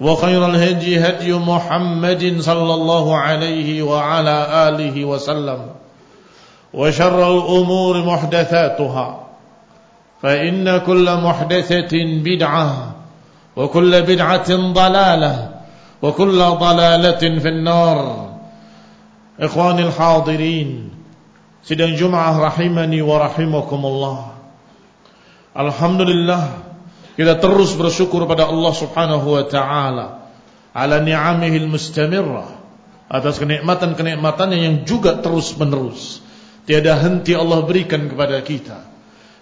وخير الهدي هدي محمد صلى الله عليه وعلى آله وسلم وشر الأمور محدثاتها فإن كل محدثة بدعة وكل بدعة ضلالة وكل ضلالة في النار. إخواني الحاضرين سيدنا جمعة رحمني ورحمكم الله. الحمد لله Kita terus bersyukur pada Allah Subhanahu wa taala ala ni'amihil mustamirrah atas kenikmatan-kenikmatannya yang juga terus-menerus. Tiada henti Allah berikan kepada kita.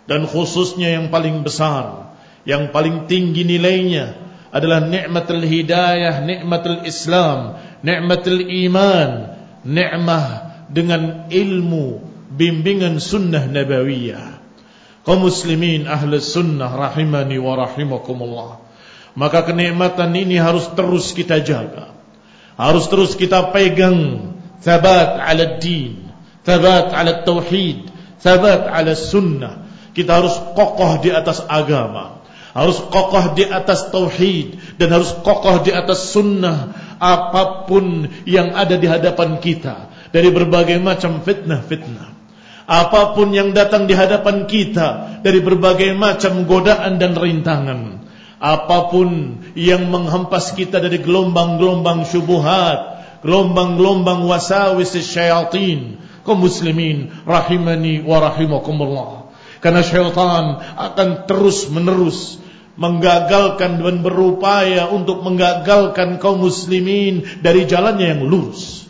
Dan khususnya yang paling besar, yang paling tinggi nilainya adalah nikmatul hidayah, nikmatul Islam, nikmatul iman, nikmah dengan ilmu bimbingan sunnah nabawiyah kaum muslimin ahli sunnah rahimani wa rahimakumullah. Maka kenikmatan ini harus terus kita jaga. Harus terus kita pegang thabat ala din thabat ala tauhid thabat ala sunnah. Kita harus kokoh di atas agama harus kokoh di atas tauhid dan harus kokoh di atas sunnah apapun yang ada di hadapan kita. Dari berbagai macam fitnah-fitnah apapun yang datang di hadapan kita dari berbagai macam godaan dan rintangan apapun yang menghempas kita dari gelombang-gelombang syubuhat gelombang-gelombang wasawis syaitan kaum muslimin rahimani wa rahimakumullah. Karena syaitan akan terus menerus menggagalkan dan berupaya untuk menggagalkan kaum muslimin dari jalannya yang lurus.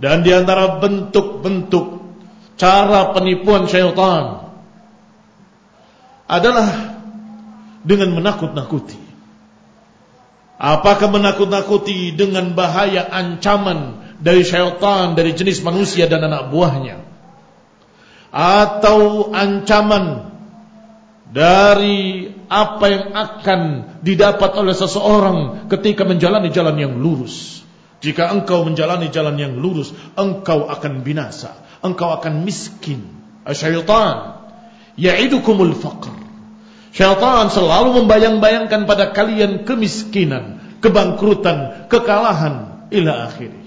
Dan di antara bentuk-bentuk cara penipuan syaitan adalah dengan menakut-nakuti. Apakah menakut-nakuti dengan bahaya ancaman dari syaitan dari jenis manusia dan anak buahnya? Atau ancaman dari apa yang akan didapat oleh seseorang ketika menjalani jalan yang lurus? Jika engkau menjalani jalan yang lurus, engkau akan binasa engkau akan miskin. Syaitan ya'idukumul faqr. Syaitan selalu membayang-bayangkan pada kalian kemiskinan, kebangkrutan, kekalahan ila akhirih.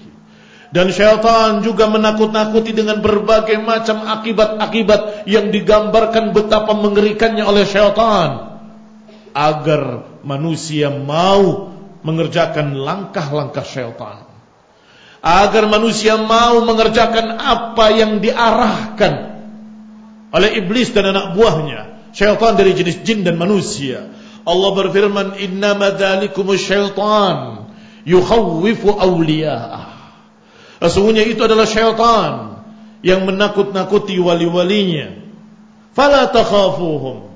Dan syaitan juga menakut-nakuti dengan berbagai macam akibat-akibat yang digambarkan betapa mengerikannya oleh syaitan agar manusia mau mengerjakan langkah-langkah syaitan agar manusia mau mengerjakan apa yang diarahkan oleh iblis dan anak buahnya syaitan dari jenis jin dan manusia. Allah berfirman innama dzalikumus syaitan yukhawwifu awliya'ah. Sesungguhnya itu adalah syaitan yang menakut-nakuti wali-walinya. Fala takhafuhum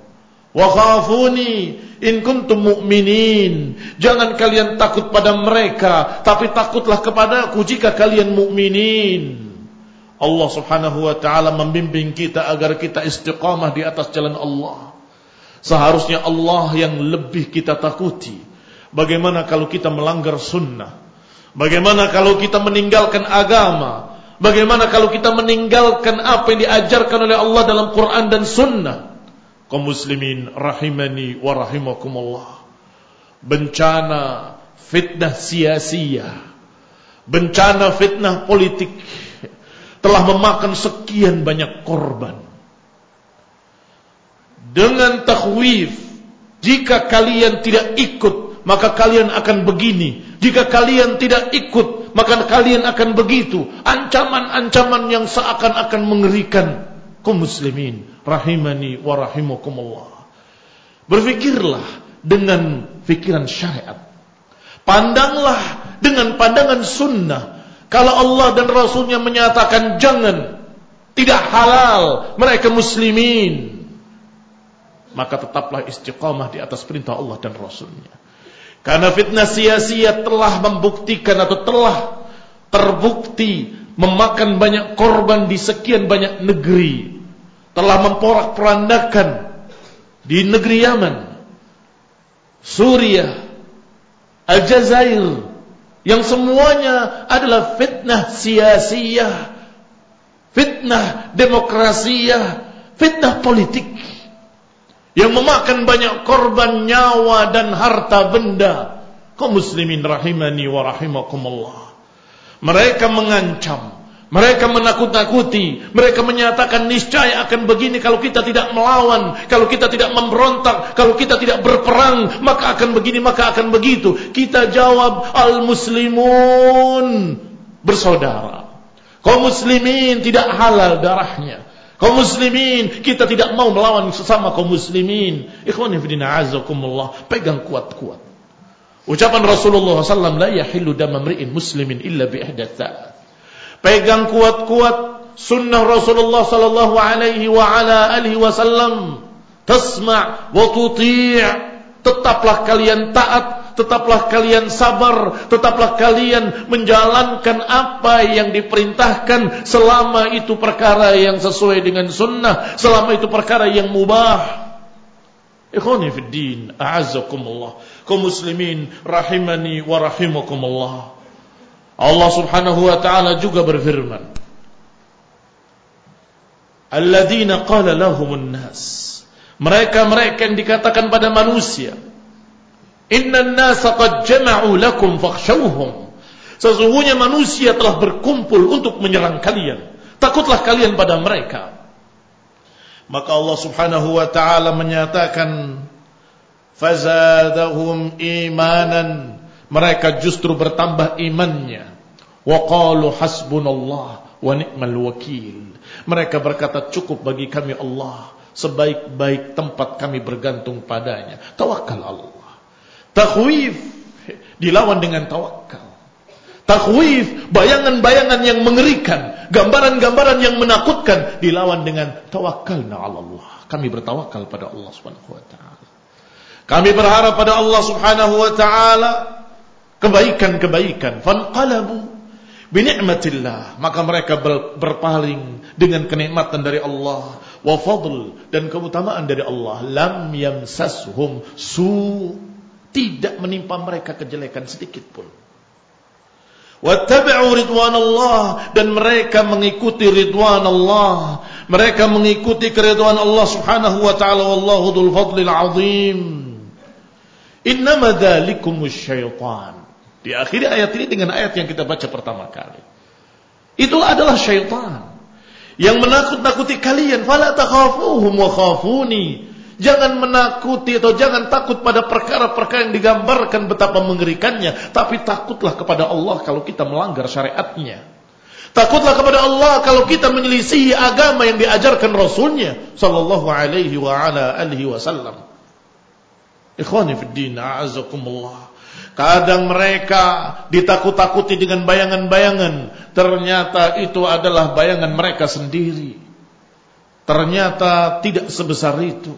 wa khafuni in kuntum mu'minin. Jangan kalian takut pada mereka, tapi takutlah kepadaku jika kalian mukminin. Allah Subhanahu wa taala membimbing kita agar kita istiqamah di atas jalan Allah. Seharusnya Allah yang lebih kita takuti. Bagaimana kalau kita melanggar sunnah? Bagaimana kalau kita meninggalkan agama? Bagaimana kalau kita meninggalkan apa yang diajarkan oleh Allah dalam Quran dan sunnah? Kaum muslimin rahimani wa rahimakumullah. Bencana fitnah sia-sia. Bencana fitnah politik telah memakan sekian banyak korban. Dengan takhwif, jika kalian tidak ikut, maka kalian akan begini. Jika kalian tidak ikut, maka kalian akan begitu. Ancaman-ancaman yang seakan-akan mengerikan kaum muslimin rahimani wa rahimakumullah. Berfikirlah dengan fikiran syariat. Pandanglah dengan pandangan sunnah kalau Allah dan Rasulnya menyatakan jangan, tidak halal, mereka muslimin. Maka tetaplah istiqamah di atas perintah Allah dan Rasulnya. Karena fitnah sia-sia telah membuktikan atau telah terbukti memakan banyak korban di sekian banyak negeri. Telah memporak perandakan di negeri Yaman, Suriah, Aljazair, yang semuanya adalah fitnah sia-sia, fitnah demokrasia, fitnah politik yang memakan banyak korban nyawa dan harta benda. Kau muslimin rahimani wa rahimakumullah. Mereka mengancam mereka menakut-nakuti, mereka menyatakan niscaya akan begini kalau kita tidak melawan, kalau kita tidak memberontak, kalau kita tidak berperang, maka akan begini, maka akan begitu. Kita jawab al-muslimun bersaudara. Kaum muslimin tidak halal darahnya. Kaum muslimin kita tidak mau melawan sesama kaum muslimin. Ikhwan fillah azakumullah, pegang kuat-kuat. Ucapan Rasulullah wasallam la yahillu damam muslimin illa bi ihdatsaat. Pegang kuat-kuat sunnah Rasulullah sallallahu alaihi wa ala alihi wasallam. Tasma' wa tuti'. Tetaplah kalian taat, tetaplah kalian sabar, tetaplah kalian menjalankan apa yang diperintahkan selama itu perkara yang sesuai dengan sunnah, selama itu perkara yang mubah. Ikhwani fi din, a'azzakumullah. Kaum muslimin rahimani wa rahimakumullah. Allah Subhanahu wa taala juga berfirman Alladzina qala lahumun nas. Mereka-mereka yang dikatakan pada manusia Innan nasa qad jama'u lakum fakhshawhum. Sesungguhnya manusia telah berkumpul untuk menyerang kalian. Takutlah kalian pada mereka. Maka Allah Subhanahu wa taala menyatakan fazadahum imanan mereka justru bertambah imannya. Wa qalu hasbunallah wa ni'mal wakil. Mereka berkata cukup bagi kami Allah. Sebaik-baik tempat kami bergantung padanya. Tawakal Allah. Takhwif. Dilawan dengan tawakal takhwif. Bayangan-bayangan yang mengerikan. Gambaran-gambaran yang menakutkan. Dilawan dengan tawakkalna Allah. Kami bertawakal pada Allah Subhanahu wa taala. Kami berharap pada Allah Subhanahu wa taala kebaikan-kebaikan. Fanqalabu bi ni'matillah maka mereka berpaling dengan kenikmatan dari Allah. Wa fadl dan keutamaan dari Allah. Lam yamsashum. Su tidak menimpa mereka kejelekan sedikit pun. Wattabi'u ridwanallah. Dan mereka mengikuti ridwan Allah mereka mengikuti keridhaan Allah Subhanahu wa taala. Wallahu dzul fadlil azim. Innama dzalikumus syaitan Diakhiri ayat ini dengan ayat yang kita baca pertama kali. Itu adalah syaitan yang menakut-nakuti kalian. Fala takhafuhum wa khafuni. Jangan menakuti atau jangan takut pada perkara-perkara yang digambarkan betapa mengerikannya, tapi takutlah kepada Allah kalau kita melanggar syariatnya. Takutlah kepada Allah kalau kita menyelisihi agama yang diajarkan Rasulnya sallallahu alaihi wa ala alihi wasallam. Ikhwani fid din, a'azakumullah. Kadang mereka ditakut-takuti dengan bayangan-bayangan. Ternyata itu adalah bayangan mereka sendiri. Ternyata tidak sebesar itu.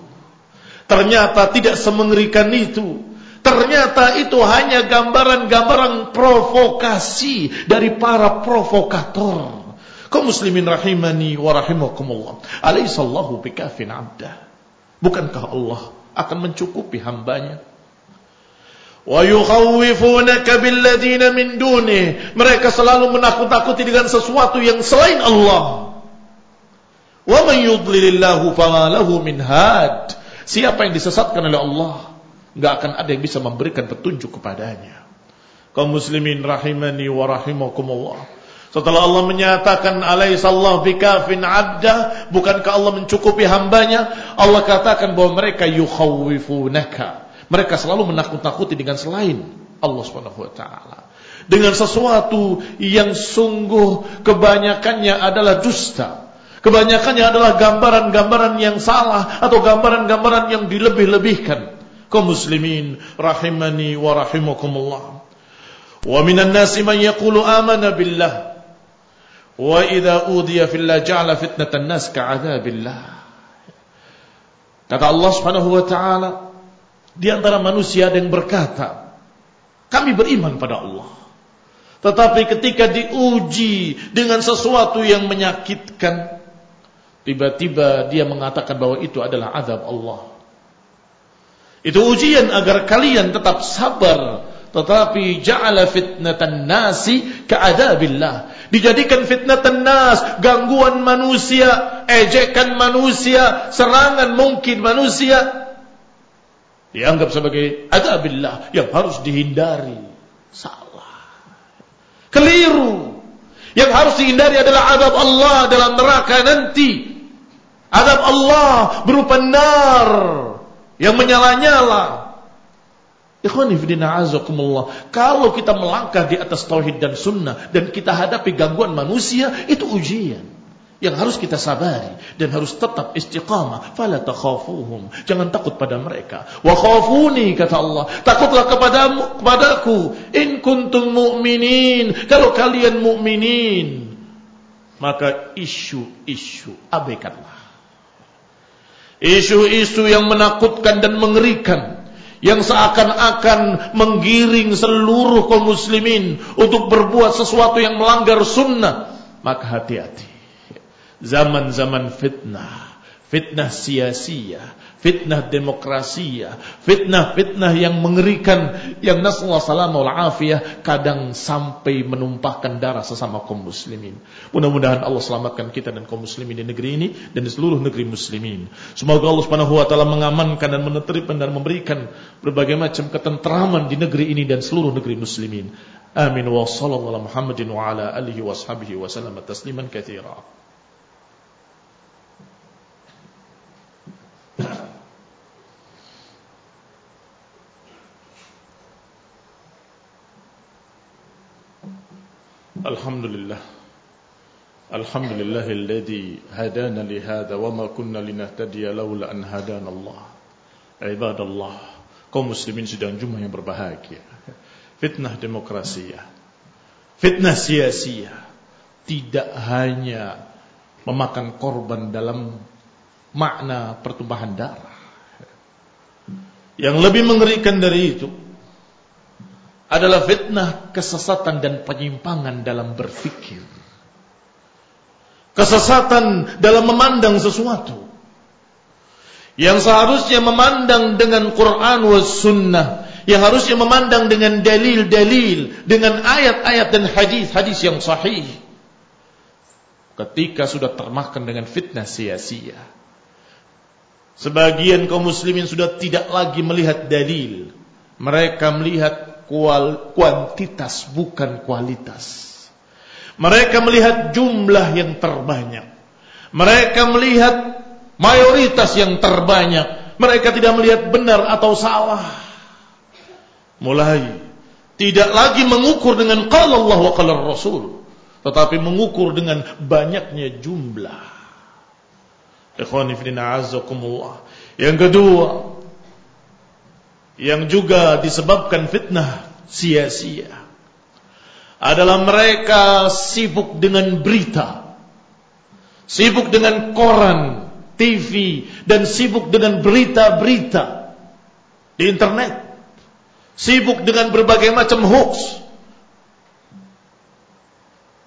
Ternyata tidak semengerikan itu. Ternyata itu hanya gambaran-gambaran provokasi dari para provokator. Kau muslimin rahimani wa rahimakumullah. Alaihissallahu bikafin abdah. Bukankah Allah akan mencukupi hambanya? Wa yukhawifunaka billadina min dunih. Mereka selalu menakut-takuti dengan sesuatu yang selain Allah. Wa fama lahu min had. Siapa yang disesatkan oleh Allah, enggak akan ada yang bisa memberikan petunjuk kepadanya. Kaum muslimin rahimani wa rahimakumullah. Setelah Allah menyatakan alaihissallahu bikafin abda, bukankah Allah mencukupi hambanya? Allah katakan bahwa mereka yukhawifunaka. Mereka selalu menakut-nakuti dengan selain Allah Subhanahu wa taala. Dengan sesuatu yang sungguh kebanyakannya adalah dusta. Kebanyakannya adalah gambaran-gambaran yang salah atau gambaran-gambaran yang dilebih-lebihkan. Kaum muslimin rahimani wa rahimakumullah. Wa minan nasi man yaqulu amana billah wa idza udiya fillah ja'ala fitnatan nas ka'adzabillah. Kata Allah Subhanahu wa taala di antara manusia yang berkata, kami beriman pada Allah. Tetapi ketika diuji dengan sesuatu yang menyakitkan, Tiba-tiba dia mengatakan bahwa itu adalah azab Allah. Itu ujian agar kalian tetap sabar. Tetapi ja'ala fitnatan nasi ka'adabillah. Dijadikan fitnatan nas, gangguan manusia, ejekan manusia, serangan mungkin manusia. Dianggap sebagai adabillah yang harus dihindari. Salah. Keliru. Yang harus dihindari adalah adab Allah dalam neraka nanti. Adab Allah berupa nar yang menyala-nyala. Ikhwani fidina azakumullah. Kalau kita melangkah di atas tauhid dan sunnah dan kita hadapi gangguan manusia, itu ujian yang harus kita sabari dan harus tetap istiqamah. Fala takhafuhum. Jangan takut pada mereka. Wa khafuni kata Allah. Takutlah kepadamu kepadaku in kuntum mu'minin. Kalau kalian mukminin, maka isu-isu abaikanlah. Isu-isu yang menakutkan dan mengerikan yang seakan-akan menggiring seluruh kaum muslimin untuk berbuat sesuatu yang melanggar sunnah, maka hati-hati. Zaman-zaman fitnah, fitnah sia-sia, fitnah demokrasi, fitnah-fitnah yang mengerikan yang nasallahu salam wal afiyah kadang sampai menumpahkan darah sesama kaum muslimin. Mudah-mudahan Allah selamatkan kita dan kaum muslimin di negeri ini dan di seluruh negeri muslimin. Semoga Allah Subhanahu wa taala mengamankan dan menetripkan dan memberikan berbagai macam ketenteraman di negeri ini dan seluruh negeri muslimin. Amin wa sallallahu Muhammadin wa ala alihi wa ashabihi wa sallam tasliman katsira. الحمد لله الحمد لله الذي هدانا لهذا وما كنا لنهتدي لولا أن هدانا الله عباد الله kaum muslimin sidang Jumat yang berbahagia. Fitnah demokrasi fitnah sia-sia tidak hanya memakan korban dalam makna pertumpahan darah. Yang lebih mengerikan dari itu adalah fitnah kesesatan dan penyimpangan dalam berfikir. Kesesatan dalam memandang sesuatu. Yang seharusnya memandang dengan Quran wa sunnah. Yang harusnya memandang dengan dalil-dalil. Dengan ayat-ayat dan hadis-hadis yang sahih. Ketika sudah termakan dengan fitnah sia-sia. Sebagian kaum muslimin sudah tidak lagi melihat dalil. Mereka melihat kual, kuantitas bukan kualitas. Mereka melihat jumlah yang terbanyak. Mereka melihat mayoritas yang terbanyak. Mereka tidak melihat benar atau salah. Mulai tidak lagi mengukur dengan qala Allah wa qala Rasul, tetapi mengukur dengan banyaknya jumlah. Ikhwani fillah azakumullah. Yang kedua, yang juga disebabkan fitnah sia-sia adalah mereka sibuk dengan berita, sibuk dengan koran, TV dan sibuk dengan berita-berita di internet. Sibuk dengan berbagai macam hoax.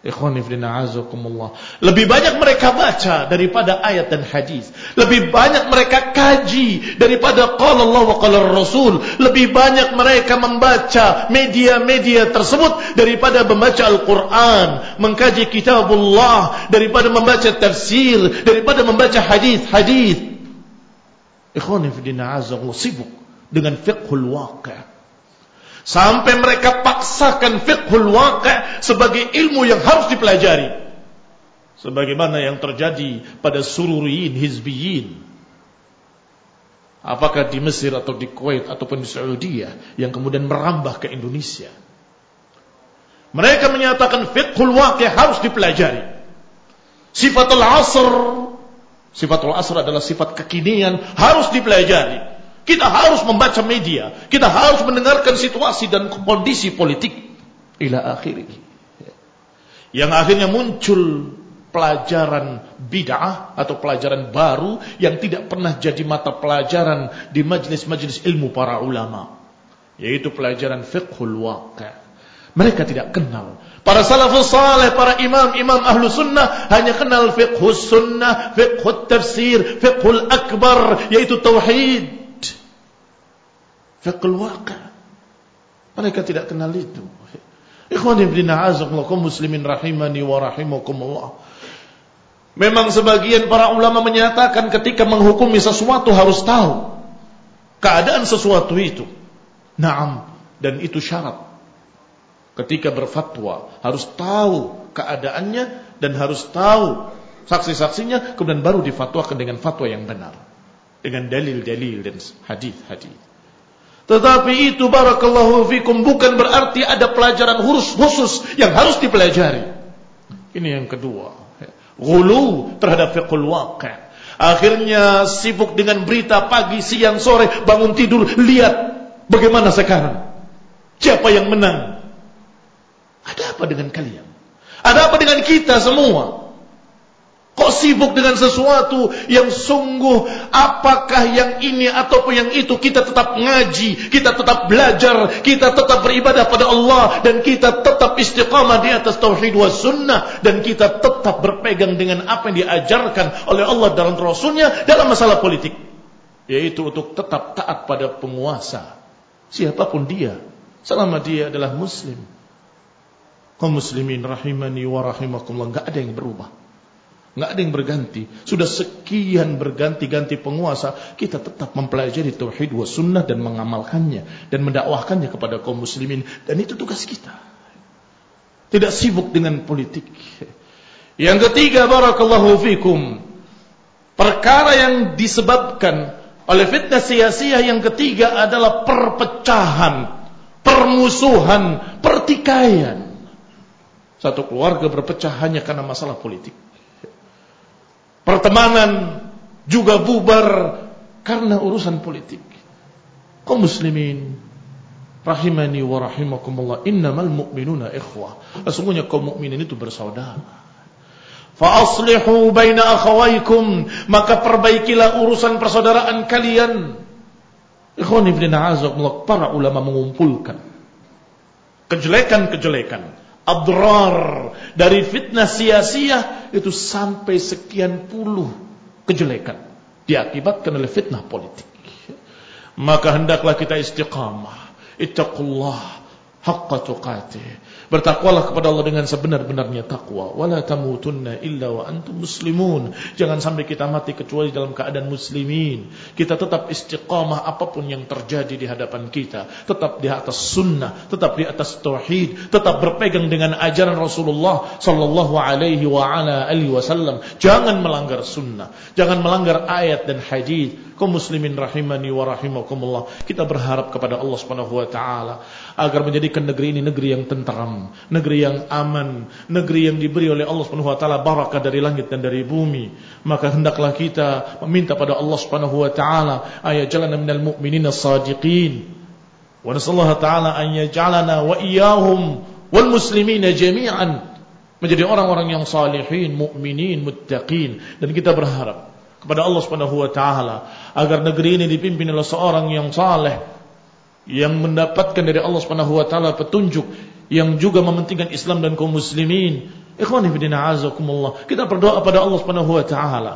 Lebih banyak mereka baca daripada ayat dan hadis. Lebih banyak mereka kaji daripada qala Allah wa qala Rasul. Lebih banyak mereka membaca media-media tersebut daripada membaca Al-Quran, mengkaji kitabullah, daripada membaca tafsir, daripada membaca hadis-hadis. Ikhwan fillah sibuk dengan fiqhul waqi'. Sampai mereka paksakan fiqhul waqi' sebagai ilmu yang harus dipelajari. Sebagaimana yang terjadi pada sururiyin, hizbiyin. Apakah di Mesir atau di Kuwait ataupun di Saudi yang kemudian merambah ke Indonesia. Mereka menyatakan fiqhul waqi' harus dipelajari. Sifatul asr. Sifatul asr adalah sifat kekinian harus dipelajari. Kita harus membaca media. Kita harus mendengarkan situasi dan kondisi politik. Ila akhirih. Yang akhirnya muncul pelajaran bid'ah atau pelajaran baru yang tidak pernah jadi mata pelajaran di majlis-majlis ilmu para ulama. Yaitu pelajaran fiqhul waqi'. Mereka tidak kenal. Para salafus salih, para imam-imam ahlu sunnah hanya kenal fiqhus sunnah, fiqhut tafsir, fiqhul akbar, yaitu tauhid. Fiqhul waqi'. Mereka tidak kenal itu. Ikhwan ibn a'azakumullah muslimin rahimani wa rahimakumullah. Memang sebagian para ulama menyatakan ketika menghukumi sesuatu harus tahu keadaan sesuatu itu. Naam dan itu syarat. Ketika berfatwa harus tahu keadaannya dan harus tahu saksi-saksinya kemudian baru difatwakan dengan fatwa yang benar dengan dalil-dalil dan hadis-hadis. Tetapi itu barakallahu fikum bukan berarti ada pelajaran khusus, yang harus dipelajari. Ini yang kedua. Gulu terhadap fiqhul waqi'. Akhirnya sibuk dengan berita pagi, siang, sore, bangun tidur, lihat bagaimana sekarang. Siapa yang menang? Ada apa dengan kalian? Ada apa dengan kita semua? Kok sibuk dengan sesuatu yang sungguh apakah yang ini ataupun yang itu kita tetap ngaji, kita tetap belajar, kita tetap beribadah pada Allah dan kita tetap istiqamah di atas tauhid wa sunnah dan kita tetap berpegang dengan apa yang diajarkan oleh Allah dalam Rasulnya dalam masalah politik. Yaitu untuk tetap taat pada penguasa. Siapapun dia selama dia adalah muslim. Kaum muslimin rahimani wa rahimakumullah enggak ada yang berubah Enggak ada yang berganti. Sudah sekian berganti-ganti penguasa, kita tetap mempelajari tauhid wa sunnah dan mengamalkannya dan mendakwahkannya kepada kaum muslimin dan itu tugas kita. Tidak sibuk dengan politik. Yang ketiga barakallahu fikum. Perkara yang disebabkan oleh fitnah sia-sia yang ketiga adalah perpecahan, permusuhan, pertikaian. Satu keluarga berpecah hanya karena masalah politik pertemanan juga bubar karena urusan politik. Kau muslimin rahimani wa rahimakumullah innamal mu'minuna ikhwah. Sesungguhnya kaum mukminin itu bersaudara. Fa aslihu baina akhawaykum maka perbaikilah urusan persaudaraan kalian. Ikhwan ibn a'azakumullah para ulama mengumpulkan kejelekan-kejelekan adrar dari fitnah sia-sia itu sampai sekian puluh kejelekan diakibatkan oleh fitnah politik. Maka hendaklah kita istiqamah. Ittaqullah haqqa tuqatih. Bertakwalah kepada Allah dengan sebenar-benarnya takwa. Wala tamutunna illa wa antum muslimun. Jangan sampai kita mati kecuali dalam keadaan muslimin. Kita tetap istiqamah apapun yang terjadi di hadapan kita. Tetap di atas sunnah, tetap di atas tauhid, tetap berpegang dengan ajaran Rasulullah sallallahu alaihi wa ala alihi wasallam. Jangan melanggar sunnah, jangan melanggar ayat dan hadis. Kaum muslimin rahimani wa rahimakumullah. Kita berharap kepada Allah Subhanahu wa taala agar menjadikan negeri ini negeri yang tentram negeri yang aman, negeri yang diberi oleh Allah Subhanahu wa taala barakah dari langit dan dari bumi. Maka hendaklah kita meminta pada Allah Subhanahu wa taala ayat jalana minal mu'minina shadiqin. Wa nasallahu taala an yaj'alana wa iyyahum wal muslimina jami'an menjadi orang-orang yang salihin, mukminin, muttaqin dan kita berharap kepada Allah Subhanahu wa taala agar negeri ini dipimpin oleh seorang yang saleh yang mendapatkan dari Allah Subhanahu wa taala petunjuk yang juga mementingkan Islam dan kaum muslimin. Ikhwani fi din azakumullah. Kita berdoa pada Allah Subhanahu wa taala.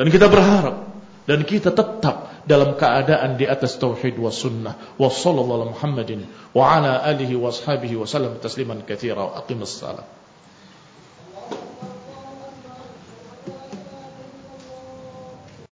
Dan kita berharap dan kita tetap dalam keadaan di atas tauhid wa sunnah. Wa sallallahu Muhammadin wa ala alihi wa ashabihi wa sallam tasliman katsira wa aqimus salat.